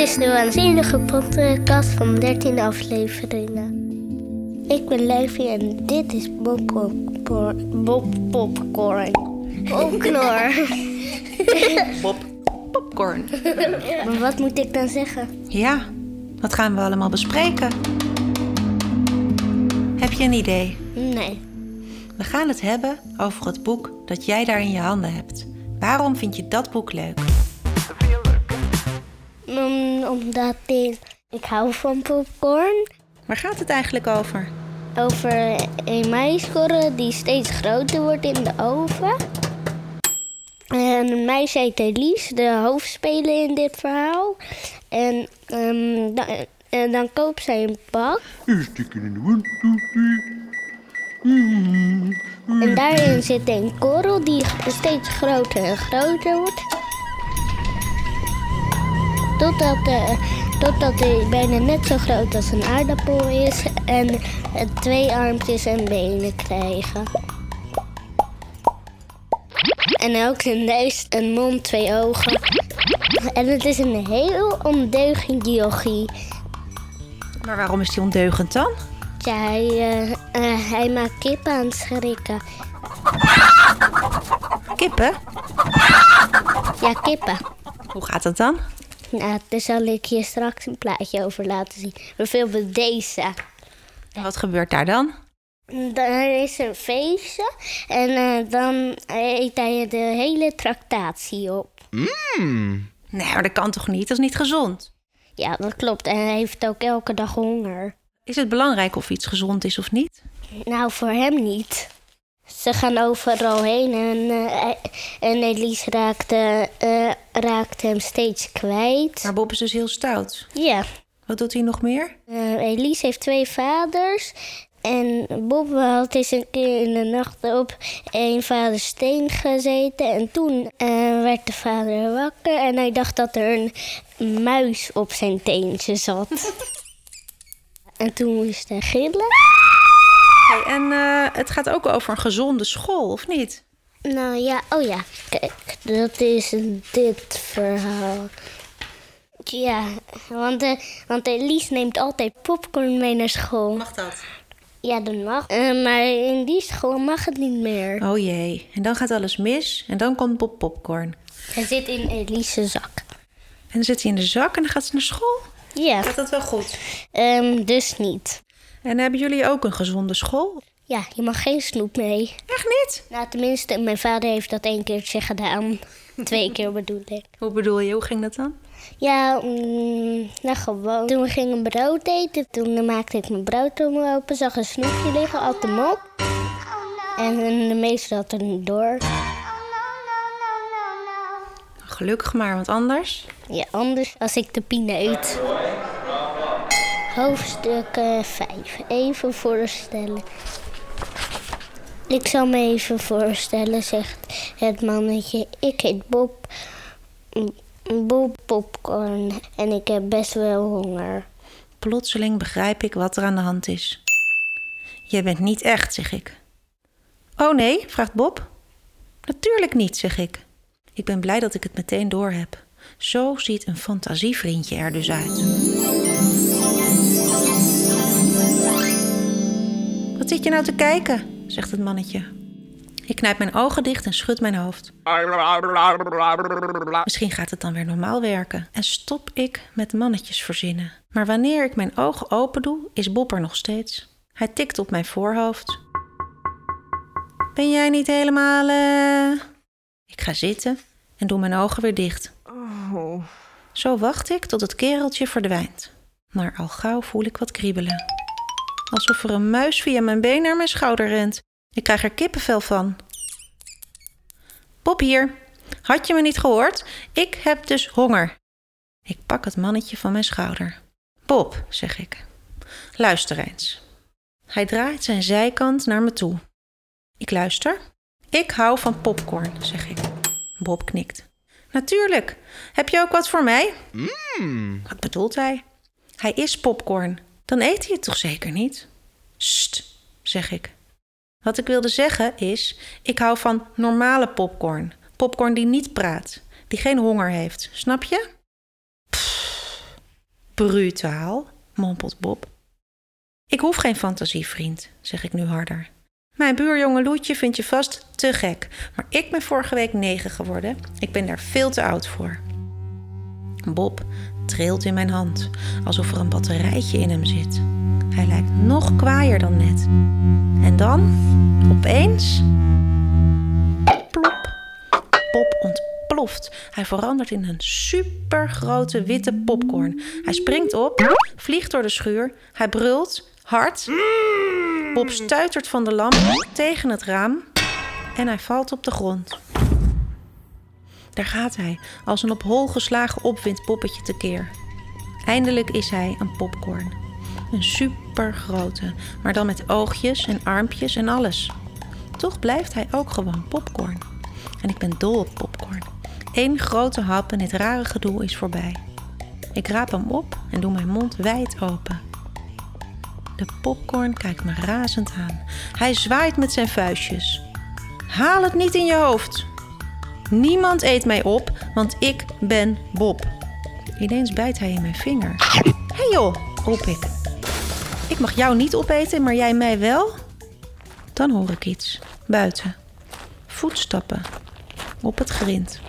is de waanzinnige podcast van 13 afleveringen. Ik ben Levi en dit is Bob Popcorn. Bob Popcorn. Knor. Bob Popcorn. maar wat moet ik dan zeggen? Ja, wat gaan we allemaal bespreken? Heb je een idee? Nee. We gaan het hebben over het boek dat jij daar in je handen hebt. Waarom vind je dat boek leuk? Mm, omdat ik, ik hou van popcorn. Waar gaat het eigenlijk over? Over een meisje die steeds groter wordt in de oven. En een meisje heet Elise, de hoofdspeler in dit verhaal. En, ehm, dan, en dan koopt zij een pak. En daarin zit een korrel die steeds groter en groter wordt. Totdat, uh, totdat hij bijna net zo groot als een aardappel is en uh, twee armpjes en benen krijgen. En ook een neus, een mond, twee ogen. En het is een heel ondeugend yogi. Maar waarom is die ondeugend dan? Ja, hij, uh, hij maakt kippen aan het schrikken. Kippen? Ja, kippen. Hoe gaat dat dan? Nou, daar zal ik je straks een plaatje over laten zien. Bijvoorbeeld deze. En wat gebeurt daar dan? Dan is er een feestje en uh, dan eet hij de hele tractatie op. Mm. Nee, maar dat kan toch niet? Dat is niet gezond? Ja, dat klopt. En hij heeft ook elke dag honger. Is het belangrijk of iets gezond is of niet? Nou, voor hem niet. Ze gaan overal heen en, uh, en Elise raakt, uh, raakt hem steeds kwijt. Maar Bob is dus heel stout. Ja. Wat doet hij nog meer? Elise heeft twee vaders. En Bob had eens een keer in de nacht op een vader steen gezeten. En toen werd de vader wakker en hij dacht dat er een muis op zijn teentje zat. en toen moest hij gillen. Hey, en uh, het gaat ook over een gezonde school, of niet? Nou ja, oh ja, kijk, dat is dit verhaal. Ja, want, uh, want Elise neemt altijd popcorn mee naar school. Mag dat? Ja, dat mag. Uh, maar in die school mag het niet meer. Oh jee, en dan gaat alles mis en dan komt Bob popcorn. Hij zit in Elise's zak. En dan zit hij in de zak en dan gaat ze naar school? Ja. Gaat dat wel goed? Um, dus niet. En hebben jullie ook een gezonde school? Ja, je mag geen snoep mee. Echt niet? Nou, tenminste, mijn vader heeft dat één keertje gedaan. Twee keer bedoel ik. Hoe bedoel je? Hoe ging dat dan? Ja, mm, nou gewoon. Toen we gingen brood eten, toen maakte ik mijn broodtrommel open, zag een snoepje liggen, at hem op. En de meeste had er niet door. Gelukkig maar, want anders? Ja, anders als ik de pineut. Hoofdstuk 5. Even voorstellen. Ik zal me even voorstellen, zegt het mannetje. Ik heet Bob. Bob Popcorn en ik heb best wel honger. Plotseling begrijp ik wat er aan de hand is. Jij bent niet echt, zeg ik. Oh nee, vraagt Bob. Natuurlijk niet, zeg ik. Ik ben blij dat ik het meteen door heb. Zo ziet een fantasievriendje er dus uit. Wat zit je nou te kijken? Zegt het mannetje. Ik knijp mijn ogen dicht en schud mijn hoofd. Misschien gaat het dan weer normaal werken en stop ik met mannetjes verzinnen. Maar wanneer ik mijn ogen open doe, is Bob er nog steeds. Hij tikt op mijn voorhoofd. Ben jij niet helemaal. Uh... Ik ga zitten en doe mijn ogen weer dicht. Oh. Zo wacht ik tot het kereltje verdwijnt. Maar al gauw voel ik wat kriebelen. Alsof er een muis via mijn been naar mijn schouder rent. Ik krijg er kippenvel van. Bob hier. Had je me niet gehoord? Ik heb dus honger. Ik pak het mannetje van mijn schouder. Bob, zeg ik. Luister eens. Hij draait zijn zijkant naar me toe. Ik luister. Ik hou van popcorn, zeg ik. Bob knikt. Natuurlijk. Heb je ook wat voor mij? Mm. Wat bedoelt hij? Hij is popcorn. Dan eet hij het toch zeker niet? Sst, zeg ik. Wat ik wilde zeggen is: ik hou van normale popcorn. Popcorn die niet praat, die geen honger heeft. Snap je? Pff, brutaal, mompelt Bob. Ik hoef geen fantasievriend, zeg ik nu harder. Mijn buurjongen Loetje vindt je vast te gek, maar ik ben vorige week negen geworden. Ik ben daar veel te oud voor. Bob trilt in mijn hand, alsof er een batterijtje in hem zit. Hij lijkt nog kwaaier dan net. En dan, opeens, plop, Bob ontploft. Hij verandert in een supergrote witte popcorn. Hij springt op, vliegt door de schuur, hij brult, hard. Bob stuitert van de lamp tegen het raam en hij valt op de grond. Daar gaat hij, als een op hol geslagen opwind poppetje tekeer. Eindelijk is hij een popcorn. Een supergrote, maar dan met oogjes en armpjes en alles. Toch blijft hij ook gewoon popcorn. En ik ben dol op popcorn. Eén grote hap en dit rare gedoe is voorbij. Ik raap hem op en doe mijn mond wijd open. De popcorn kijkt me razend aan. Hij zwaait met zijn vuistjes. Haal het niet in je hoofd. Niemand eet mij op, want ik ben Bob. Ineens bijt hij in mijn vinger. Hé hey joh, roep ik. Ik mag jou niet opeten, maar jij mij wel? Dan hoor ik iets. Buiten. Voetstappen. Op het grind.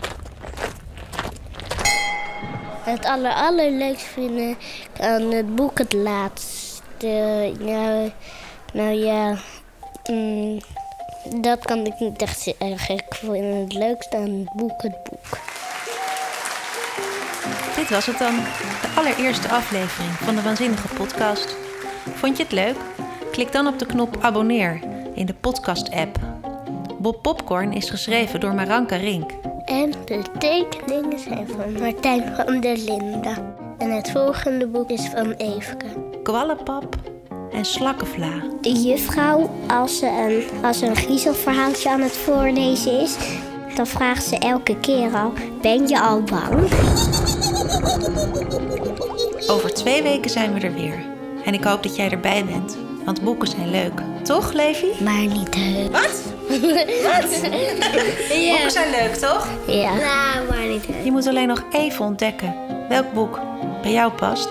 Het aller, allerleukste vind ik aan het boek het laatste. Nou, nou ja, mm, dat kan ik niet echt zeggen. Ik vind het leukste aan het boek het boek. Dit was het dan. De allereerste aflevering van de Waanzinnige Podcast. Vond je het leuk? Klik dan op de knop abonneer in de podcast-app. Bob Popcorn is geschreven door Maranka Rink. En de tekeningen zijn van Martijn van der Linden. En het volgende boek is van Eefke. Kwallenpap en slakkenvla. De juffrouw, als ze een, als ze een griezelverhaaltje aan het voorlezen is, dan vraagt ze elke keer al: Ben je al bang? Over twee weken zijn we er weer. En ik hoop dat jij erbij bent, want boeken zijn leuk. Toch, Levi? Maar niet heus. Wat? Wat? Boeken zijn leuk, toch? Ja. Nou, maar niet heus. Je moet alleen nog even ontdekken welk boek bij jou past.